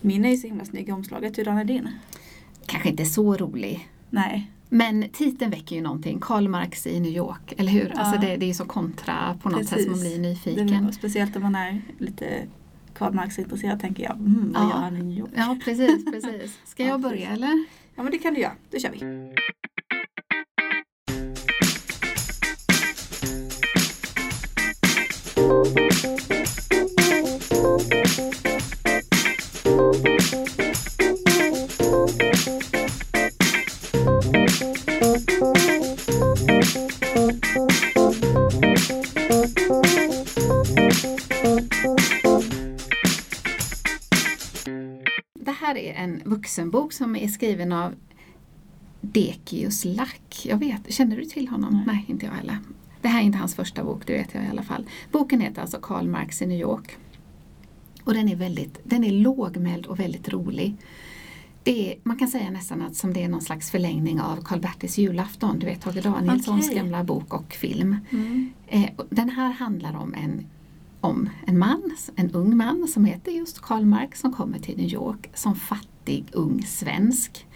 Min är ju så himla snygg i omslaget, hurdan är din? Kanske inte så rolig. Nej. Men titeln väcker ju någonting. Karl Marx i New York, eller hur? Ja. Alltså det, det är så kontra på något Precis. sätt som man blir nyfiken. speciellt om man är lite Karl Marx-intresserad tänker jag, mm, vad Ja. gör han i New York? Ja precis, precis. Ska Ja, jag börja eller? Ja men det kan du göra, då kör vi. Det här är en vuxenbok som är skriven av Dekius Lack. Jag vet, känner du till honom? Nej. Nej, inte jag heller. Det här är inte hans första bok, det vet jag i alla fall. Boken heter alltså Karl Marx i New York. Och den är, väldigt, den är lågmäld och väldigt rolig. Det är, man kan säga nästan att som det är någon slags förlängning av Karl-Bertils julafton, du vet Tage Danielssons Okej. gamla bok och film. Mm. Eh, och den här handlar om en, om en man, en ung man som heter just Karl Marx som kommer till New York som fattig ung svensk.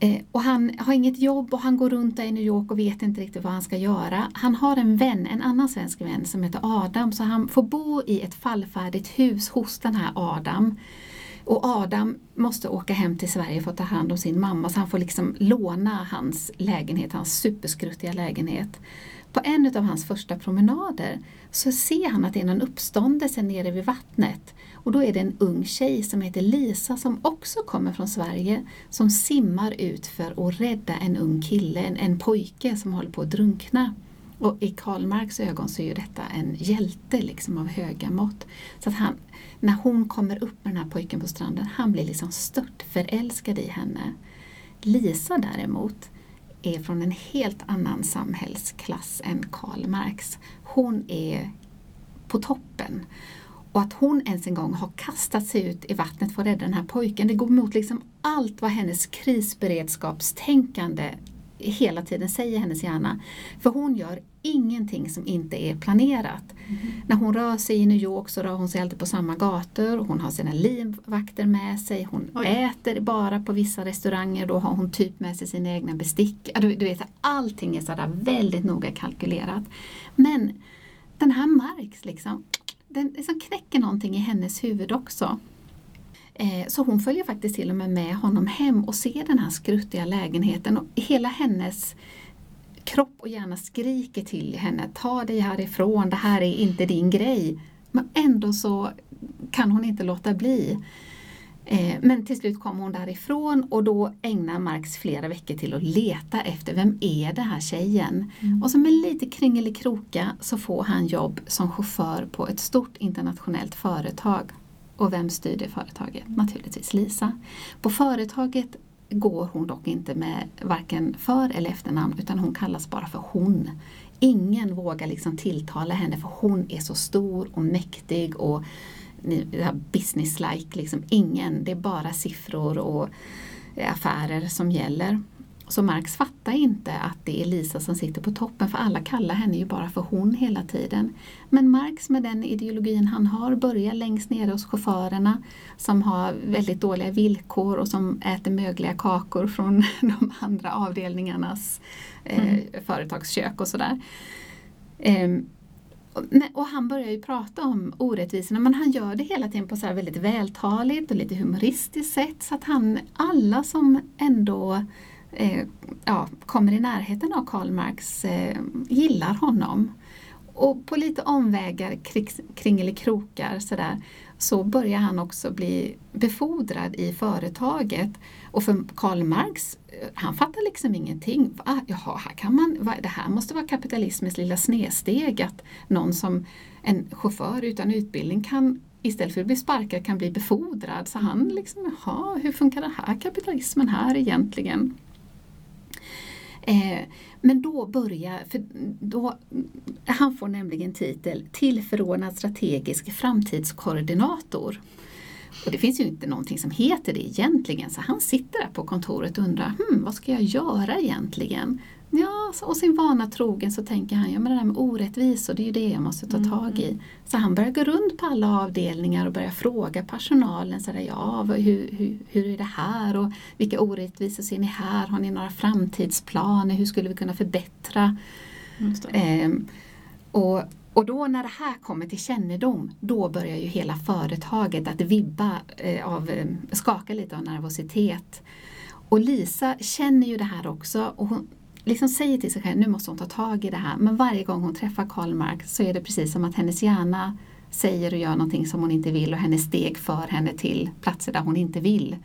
Eh, och han har inget jobb och han går runt där i New York och vet inte riktigt vad han ska göra. Han har en vän, en annan svensk vän som heter Adam så han får bo i ett fallfärdigt hus hos den här Adam. Och Adam måste åka hem till Sverige för att ta hand om sin mamma så han får liksom låna hans lägenhet, hans superskruttiga lägenhet. På en av hans första promenader så ser han att det är någon uppståndelse nere vid vattnet. Och då är det en ung tjej som heter Lisa som också kommer från Sverige som simmar ut för att rädda en ung kille, en, en pojke som håller på att drunkna. Och i Karl Marx ögon så är ju detta en hjälte liksom av höga mått. Så att han, när hon kommer upp med den här pojken på stranden, han blir liksom stört förälskad i henne. Lisa däremot är från en helt annan samhällsklass än Karl Marx. Hon är på toppen. Och att hon ens en gång har kastat sig ut i vattnet för att rädda den här pojken, det går emot liksom allt vad hennes krisberedskapstänkande hela tiden säger hennes hjärna. För hon gör ingenting som inte är planerat. När hon rör sig i New York så rör hon sig alltid på samma gator, hon har sina livvakter med sig, hon Oj. äter bara på vissa restauranger, då har hon typ med sig sina egna bestick. Du, du vet, allting är sådär väldigt noga kalkylerat. Men den här Marx liksom, den liksom knäcker någonting i hennes huvud också. Eh, Så hon följer faktiskt till och med med honom hem och ser den här skruttiga lägenheten och hela hennes kropp och hjärna skriker till henne, ta dig härifrån, det här är inte din grej. Men ändå så kan hon inte låta bli. Eh, Men till slut kommer hon därifrån och då ägnar Marx flera veckor till att leta efter vem är det här tjejen? Och så med lite kringelikroka så får han jobb som chaufför på ett stort internationellt företag. Och vem styr det företaget? Naturligtvis Lisa. På företaget går hon dock inte med varken för eller efternamn utan hon kallas bara för hon. Ingen vågar liksom tilltala henne för hon är så stor och mäktig och business-like. Liksom. Ingen, det är bara siffror och affärer som gäller. Så Marx fattar inte att det är Lisa som sitter på toppen för alla kallar henne ju bara för hon hela tiden. Men Marx med den ideologin han har börjar längst nere hos chaufförerna som har väldigt dåliga villkor och som äter mögliga kakor från de andra avdelningarnas eh, företagskök och sådär. Ehm, och- han börjar ju prata om orättvisorna men han gör det hela tiden på så väldigt vältaligt och lite humoristiskt sätt så att han, alla som ändå eh, ja, kommer i närheten av Karl Marx eh, gillar honom. Och på lite omvägar, kringelikrokar sådär, så börjar han också bli befordrad i företaget. Och för Karl Marx, eh, han fattar liksom ingenting. Ah, jaha, här kan man, va, det här måste vara kapitalismens lilla snedsteg att någon som en chaufför utan utbildning kan istället för att bli sparkad kan bli befordrad. Så han liksom, jaha, hur funkar den här kapitalismen här egentligen? Eh, men då börjar, för då, han får nämligen titel tillförordnad strategisk framtidskoordinator. Och det finns ju inte någonting som heter det egentligen så han sitter där på kontoret och undrar hmm, vad ska jag göra egentligen? Ja, och sin vana trogen så tänker han, ja men det där med orättvisor, det är ju det jag måste ta Mm, tag i. Så han börjar gå runt på alla avdelningar och börjar fråga personalen, så där, ja hur, hur, hur är det här och vilka orättvisor ser ni här? Har ni några framtidsplaner? Hur skulle vi kunna förbättra? Ehm, och, och då när det här kommer till kännedom, då börjar ju hela företaget att vibba eh, av, eh, skaka lite av nervositet. Och Lisa känner ju det här också och hon liksom säger till sig själv, nu måste hon ta tag i det här. Men varje gång hon träffar Karl Marx så är det precis som att hennes hjärna säger och gör någonting som hon inte vill och hennes steg för henne till platser där hon inte vill.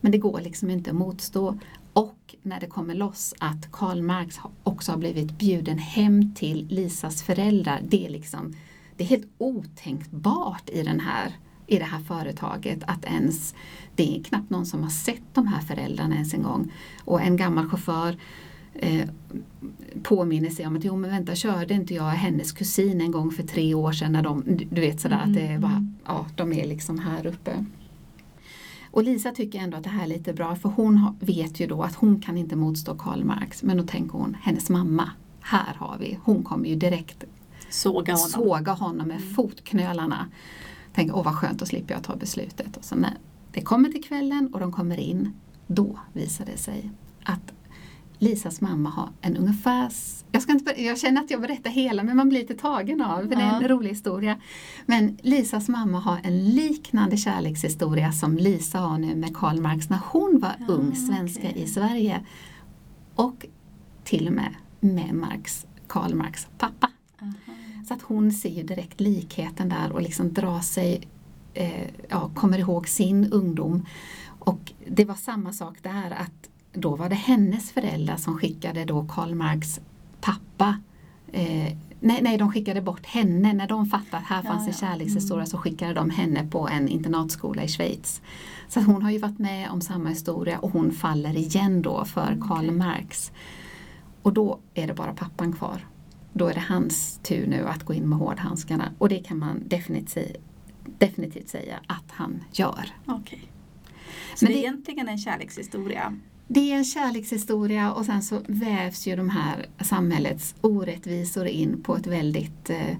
Men det går liksom inte att motstå. Och när det kommer loss att Karl Marx också har blivit bjuden hem till Lisas föräldrar. Det är, liksom, det är helt otänkbart i, den här, i det här företaget att ens, det är knappt någon som har sett de här föräldrarna ens en gång. Och en gammal chaufför eh, påminner sig om att jo men vänta körde inte jag hennes kusin en gång för tre år sedan när de, du- vet sådär att det är bara, Mm. ja de är liksom här uppe. Och Lisa tycker ändå att det här är lite bra för hon vet ju då att hon kan inte motstå Karl Marx men då tänker hon, hennes mamma, här har vi, hon kommer ju direkt Såga honom. såga honom med fotknölarna. Tänker, åh vad skönt, då slipper jag ta beslutet. Och så när det kommer till kvällen och de kommer in, då visar det sig att Lisas mamma har en ungefär, jag, ska inte, jag känner att jag berättar hela men man blir lite tagen av, för det är en Ja. rolig historia. Men Lisas mamma har en liknande kärlekshistoria som Lisa har nu med Karl Marx när hon var Ja, ung svenska okej. i Sverige. Och till och med med Marx, Karl Marx pappa. Aha. Så att hon ser ju direkt likheten där och liksom drar sig, eh, ja, kommer ihåg sin ungdom. Och det var samma sak där att då var det hennes föräldrar som skickade då Karl Marx pappa eh, Nej, nej, de skickade bort henne. När de fattade att här Ja, fanns en kärlekshistoria Mm. så skickade de henne på en internatskola i Schweiz. Så hon har ju varit med om samma historia och hon faller igen då för Karl Okej. Marx. Och då är det bara pappan kvar. Då är det hans tur nu att gå in med hårdhandskarna och det kan man definitivt, definitivt säga att han gör. Okej. Så Men det är egentligen en kärlekshistoria. Det är en kärlekshistoria och sen så vävs ju de här samhällets orättvisor in på ett väldigt eh,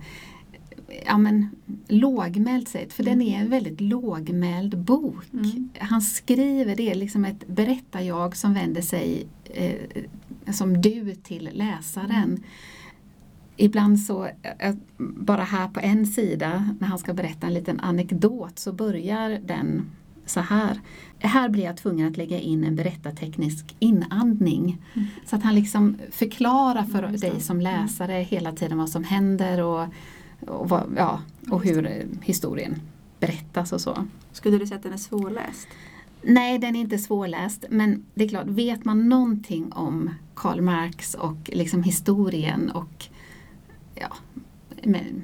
ja, men, lågmält sätt. För den är en väldigt lågmäld bok. Mm. Han skriver, det är liksom ett berättarjag som vänder sig eh, som du till läsaren. Ibland så, eh, bara här på en sida, när han ska berätta en liten anekdot, så börjar den så här. Här blir jag tvungen att lägga in en berättarteknisk inandning. Mm. Så att han liksom förklarar för Ja, dig som läsare hela tiden vad som händer och, och, vad, ja, och hur historien berättas och så. Skulle du säga att den är svårläst? Nej, den är inte svårläst. Men det är klart, vet man någonting om Karl Marx och liksom historien och ja, med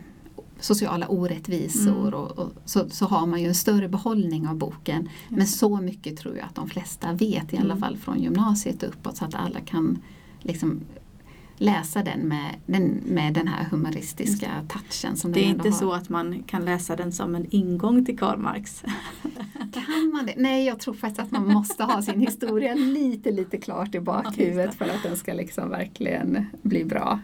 sociala orättvisor Mm. och, och, så, så har man ju en större behållning av boken. Men Just det. så mycket tror jag att de flesta vet, i alla Mm. fall från gymnasiet och uppåt, så att alla kan liksom läsa den med den, med den här humoristiska touchen som Det är inte har. så att man kan läsa den som en ingång till Karl Marx. Kan man det? Nej, jag tror faktiskt att man måste ha sin historia lite, lite klart i bakhuvudet för att den ska liksom verkligen bli bra.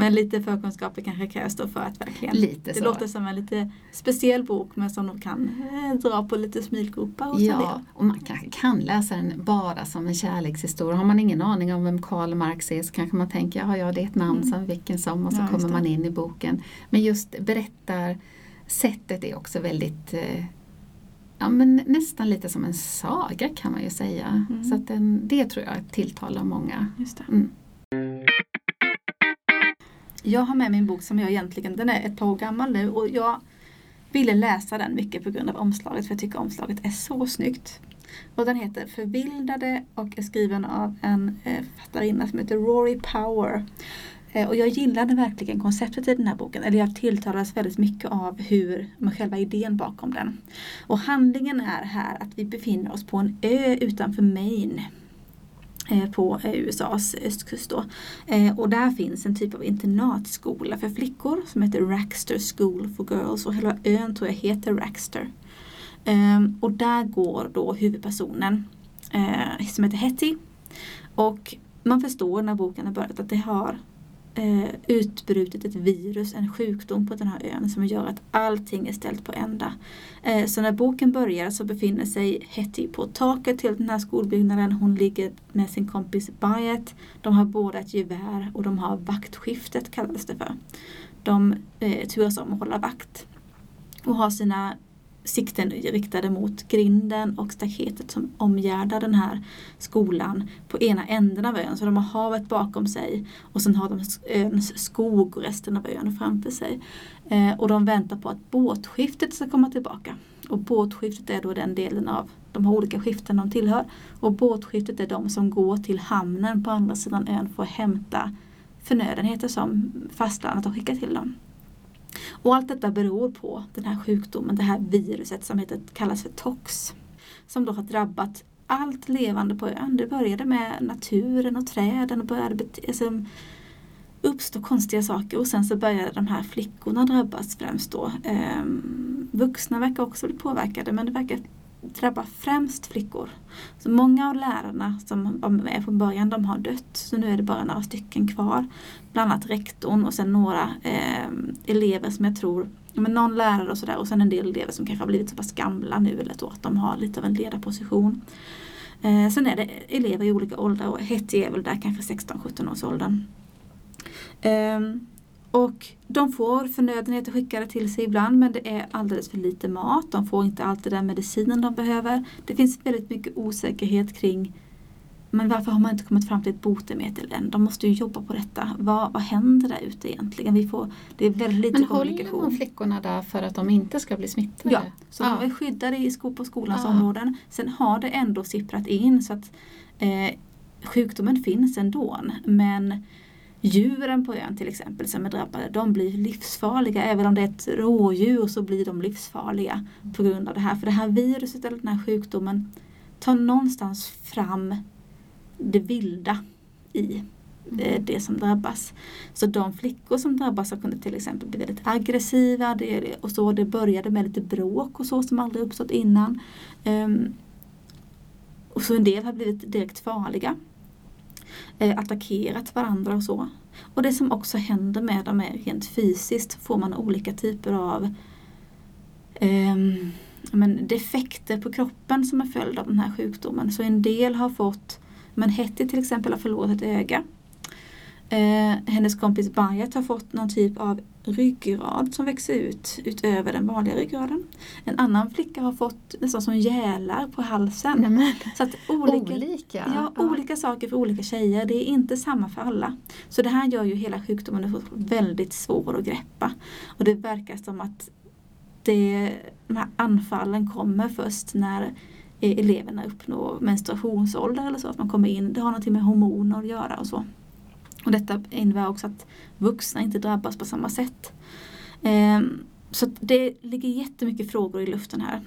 Men lite förkunskaper kanske krävs då för att verkligen Lite Det så. låter som en lite speciell bok men som de kan eh, dra på lite smilgropar och Ja, och man kanske kan läsa den bara som en kärlekshistoria. Har man ingen aning om vem Karl Marx är så kanske man tänker ja, ja det är ett namn Mm. som vilken som och så Ja, kommer man in i boken. Men just berättarsättet är också väldigt eh, Ja men nästan lite som en saga kan man ju säga. Mm. Så den, det tror jag tilltalar många. Just det. Mm. Jag har med mig en bok som jag egentligen, den är ett par år gammal nu och jag ville läsa den mycket på grund av omslaget för jag tycker omslaget är så snyggt. Och den heter Förvildade och är skriven av en eh, författarinna som heter Rory Power. Eh, och jag gillade verkligen konceptet i den här boken, eller jag tilltalades väldigt mycket av hur, med själva idén bakom den. Och handlingen är här att vi befinner oss på en ö utanför Maine Eh, på eh, USAs östkust då. Eh, och där finns en typ av internatskola för flickor som heter Raxter School for Girls och hela ön tror jag heter Raxter. Ehm, och där går då huvudpersonen som heter Hetty. Och man förstår när boken har börjat att det har eh, utbrutit ett virus, en sjukdom på den här ön som gör att allting är ställt på ända. Eh, så när boken börjar så befinner sig Hetty på taket till den här skolbyggnaden. Hon ligger med sin kompis Bayet. De har båda ett gevär och de har vaktskiftet kallades det för. De eh, turas om att hålla vakt och har sina sikten riktade mot grinden och staketet som omgärdar den här skolan på ena änden av ön. Så de har havet bakom sig och sen har de öns skog och resten av ön framför sig. Eh, och de väntar på att båtskiftet ska komma tillbaka. Och båtskiftet är då den delen av de har olika skiften de tillhör. Och båtskiftet är de som går till hamnen på andra sidan ön för att hämta förnödenheter som fastlandet har skickat till dem. Och allt detta beror på den här sjukdomen, det här viruset som heter, kallas för TOX. Som då har drabbat allt levande på ön. Det började med naturen och träden och började alltså, uppstå konstiga saker och sen så började de här flickorna drabbas främst då. Ehm, vuxna verkar också bli påverkade men det verkar drabbar främst flickor. Så många av lärarna som var med från början de har dött. Så nu är det bara några stycken kvar. Bland annat rektorn och sen några eh, elever som jag tror, men någon lärare och sådär och sen en del elever som kanske har blivit så pass gamla nu eller så att de har lite av en ledarposition. Eh, sen är det elever i olika åldrar och Hetty är väl där kanske 16-17 års åldern. Eh, och de får förnödenheter skickade till sig ibland men det är alldeles för lite mat. De får inte alltid den medicinen de behöver. Det finns väldigt mycket osäkerhet kring men varför har man inte kommit fram till ett botemedel än? De måste ju jobba på detta. Vad, vad händer där ute egentligen? Vi får, det är väldigt lite Men håller man flickorna där för att de inte ska bli smittade? Ja, så ja. de är skyddade i sko på skolans ja. områden. Sen har det ändå sipprat in så att eh, sjukdomen finns ändå. Men Djuren på ön till exempel som är drabbade, de blir livsfarliga. Även om det är ett rådjur så blir de livsfarliga på grund av det här. För det här viruset eller den här sjukdomen tar någonstans fram det vilda i eh, mm. det som drabbas. Så de flickor som drabbas har kunnat till exempel bli väldigt aggressiva det, och så. Det började med lite bråk och så som aldrig uppstått innan. Um, och så en del har blivit direkt farliga eh, attackerat varandra och så. Och det som också händer med dem är rent fysiskt får man olika typer av eh, men defekter på kroppen som är följd av den här sjukdomen. Så en del har fått, men Hetty till exempel har förlorat ett öga. Eh, hennes kompis Bayat har fått någon typ av ryggrad som växer ut utöver den vanliga ryggraden. En annan flicka har fått nästan som gälar på halsen. Nämen. Så att olika, olika. Ja, ja. olika saker för olika tjejer. Det är inte samma för alla. Så det här gör ju hela sjukdomen väldigt svår att greppa. Och det verkar som att det, de här anfallen kommer först när eleverna uppnår menstruationsålder eller så. Att man kommer in, det har någonting med hormoner att göra och så. Och detta innebär också att vuxna inte drabbas på samma sätt. Ehm, så det ligger jättemycket frågor i luften här.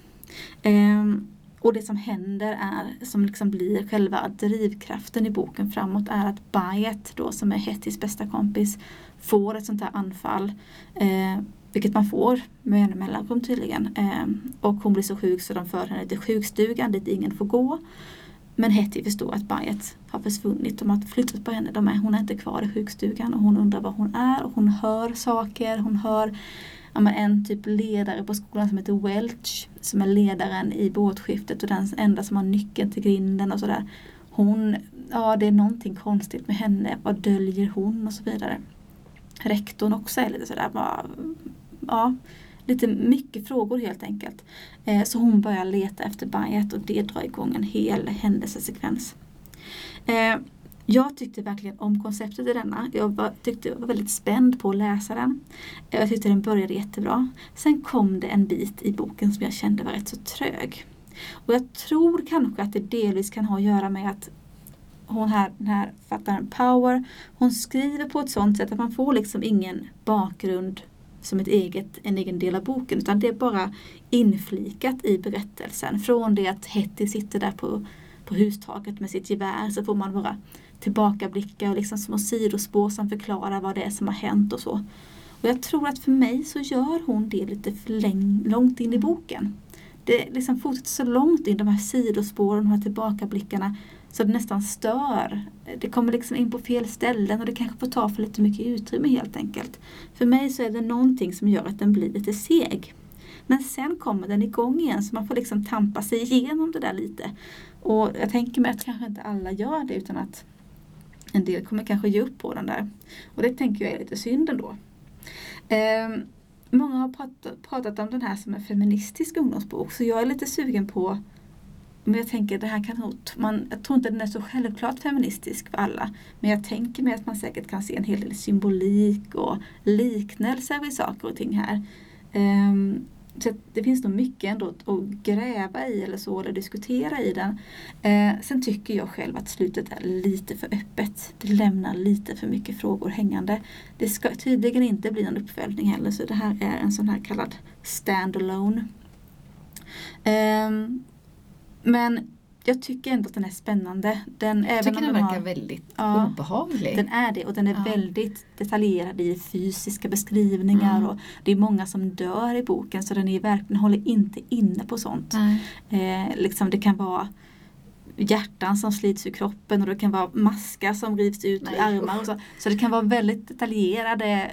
Ehm, och det som händer är, som liksom blir själva drivkraften i boken framåt är att Bayet då som är Hettys bästa kompis får ett sånt här anfall. Eh, vilket man får med en mellanrum tydligen. Eh, och hon blir så sjuk så de för henne till sjukstugan dit ingen får gå. Men Hetty förstår att Bayet har försvunnit. De har flyttat på henne. De är, hon är inte kvar i sjukstugan och hon undrar var hon är. Och hon hör saker. Hon hör ja, en typ ledare på skolan som heter Welch. Som är ledaren i båtskiftet och den enda som har nyckeln till grinden och sådär. Hon, ja det är någonting konstigt med henne. Vad döljer hon och så vidare. Rektorn också är lite sådär bara, ja lite mycket frågor helt enkelt. Eh, så hon börjar leta efter Bayet och det drar igång en hel händelsesekvens. Eh, jag tyckte verkligen om konceptet i denna. Jag var, tyckte jag var väldigt spänd på att läsa den. Eh, jag tyckte den började jättebra. Sen kom det en bit i boken som jag kände var rätt så trög. Och jag tror kanske att det delvis kan ha att göra med att hon här, den här författaren Power, hon skriver på ett sånt sätt att man får liksom ingen bakgrund som ett eget, en egen del av boken utan det är bara inflikat i berättelsen. Från det att Hetty sitter där på, på hustaket med sitt gevär så får man bara tillbakablickar och liksom små sidospår som förklarar vad det är som har hänt och så. Och jag tror att för mig så gör hon det lite för långt in i boken. Det det liksom fortsätter så långt in, de här sidospåren, de här tillbakablickarna, så det nästan stör. Det kommer liksom in på fel ställen och det kanske får ta för lite mycket utrymme helt enkelt. För mig så är det någonting som gör att den blir lite seg. Men sen kommer den igång igen så man får liksom tampa sig igenom det där lite. Och jag tänker mig att kanske inte alla gör det utan att en del kommer kanske ge upp på den där. Och det tänker jag är lite synd ändå. Eh, många har pratat, pratat, om den här som en feministisk ungdomsbok så jag är lite sugen på men jag tänker det här kan man, jag tror inte den är så självklart feministisk för alla. Men jag tänker mig att man säkert kan se en hel del symbolik och liknelser i saker och ting här. Um, så det finns nog mycket ändå att gräva i eller så, eller diskutera i den. Eh, sen tycker jag själv att slutet är lite för öppet. Det lämnar lite för mycket frågor hängande. Det ska tydligen inte bli någon uppföljning heller så det här är en sån här kallad standalone. Eh, men jag tycker ändå att den är spännande. Den, jag tycker den, den verkar har, väldigt ja, obehaglig. Den är det och den är ja. väldigt detaljerad i fysiska beskrivningar mm. och det är många som dör i boken så den är verkligen håller inte inne på sånt. Eh, liksom det kan vara hjärtan som slits ur kroppen och det kan vara maskar som rivs ut ur armar. Och så. så det kan vara väldigt detaljerade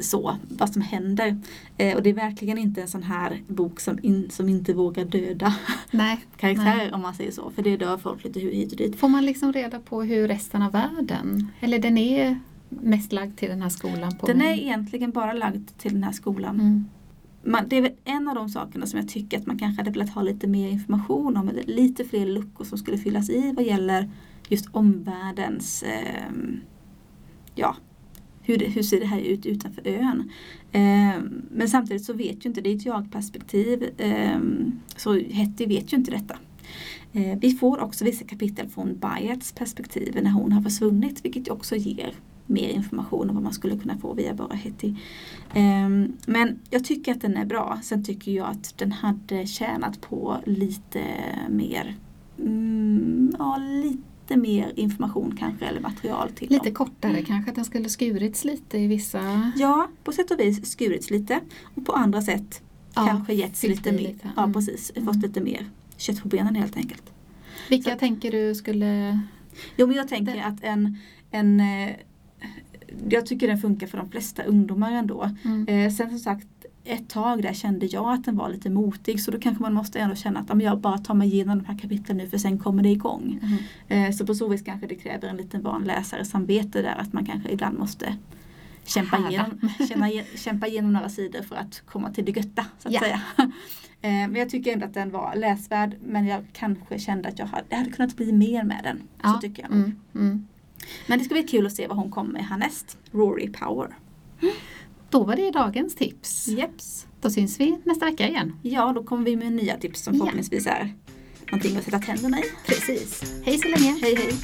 så, vad som händer. Eh, och det är verkligen inte en sån här bok som, in, som inte vågar döda Nej, karaktärer nej. om man säger så. För det dör folk lite hit och dit. Får man liksom reda på hur resten av världen, eller den är mest lagd till den här skolan? På den är egentligen bara lagd till den här skolan. Mm man, det är väl en av de sakerna som jag tycker att man kanske hade velat ha lite mer information om. Eller lite fler luckor som skulle fyllas i vad gäller just omvärldens eh, ja, hur, det, hur ser det här ut utanför ön? Eh, men samtidigt så vet ju inte, det är ett jag-perspektiv. Eh, så Hetty vet ju inte detta. Eh, vi får också vissa kapitel från Bayets perspektiv när hon har försvunnit vilket också ger mer information om vad man skulle kunna få via bara Hetty. Um, men jag tycker att den är bra. Sen tycker jag att den hade tjänat på lite mer mm, ja, lite mer information kanske eller material till Lite dem. kortare mm. kanske, att den skulle skurits lite i vissa... Ja, på sätt och vis skurits lite och på andra sätt ja, kanske getts lite mer. Lite. Ja, mm. precis. Fått mm. lite mer kött på benen helt enkelt. Vilka Så. tänker du skulle... Jo men jag tänker att en, en eh, jag tycker den funkar för de flesta ungdomar ändå. Mm. Eh, sen som sagt ett tag där kände jag att den var lite motig så då kanske man måste ändå känna att jag bara tar mig igenom de här kapitlen nu för sen kommer det igång. Mm. Eh, så på så vis kanske det kräver en liten van läsares samvete där att man kanske ibland måste kämpa igenom, känna, kämpa igenom några sidor för att komma till det götta. Så att ja. säga. Eh, men jag tycker ändå att den var läsvärd men jag kanske kände att jag hade, jag hade kunnat bli mer med den. Ja. Så tycker jag. Mm. Mm. Men det ska bli kul att se vad hon kommer med härnäst. Rory Power. Då var det dagens tips. Jeps. Då syns vi nästa vecka igen. Ja, då kommer vi med nya tips som förhoppningsvis är någonting att sätta tänderna i. Precis. Hej så länge. Hej hej.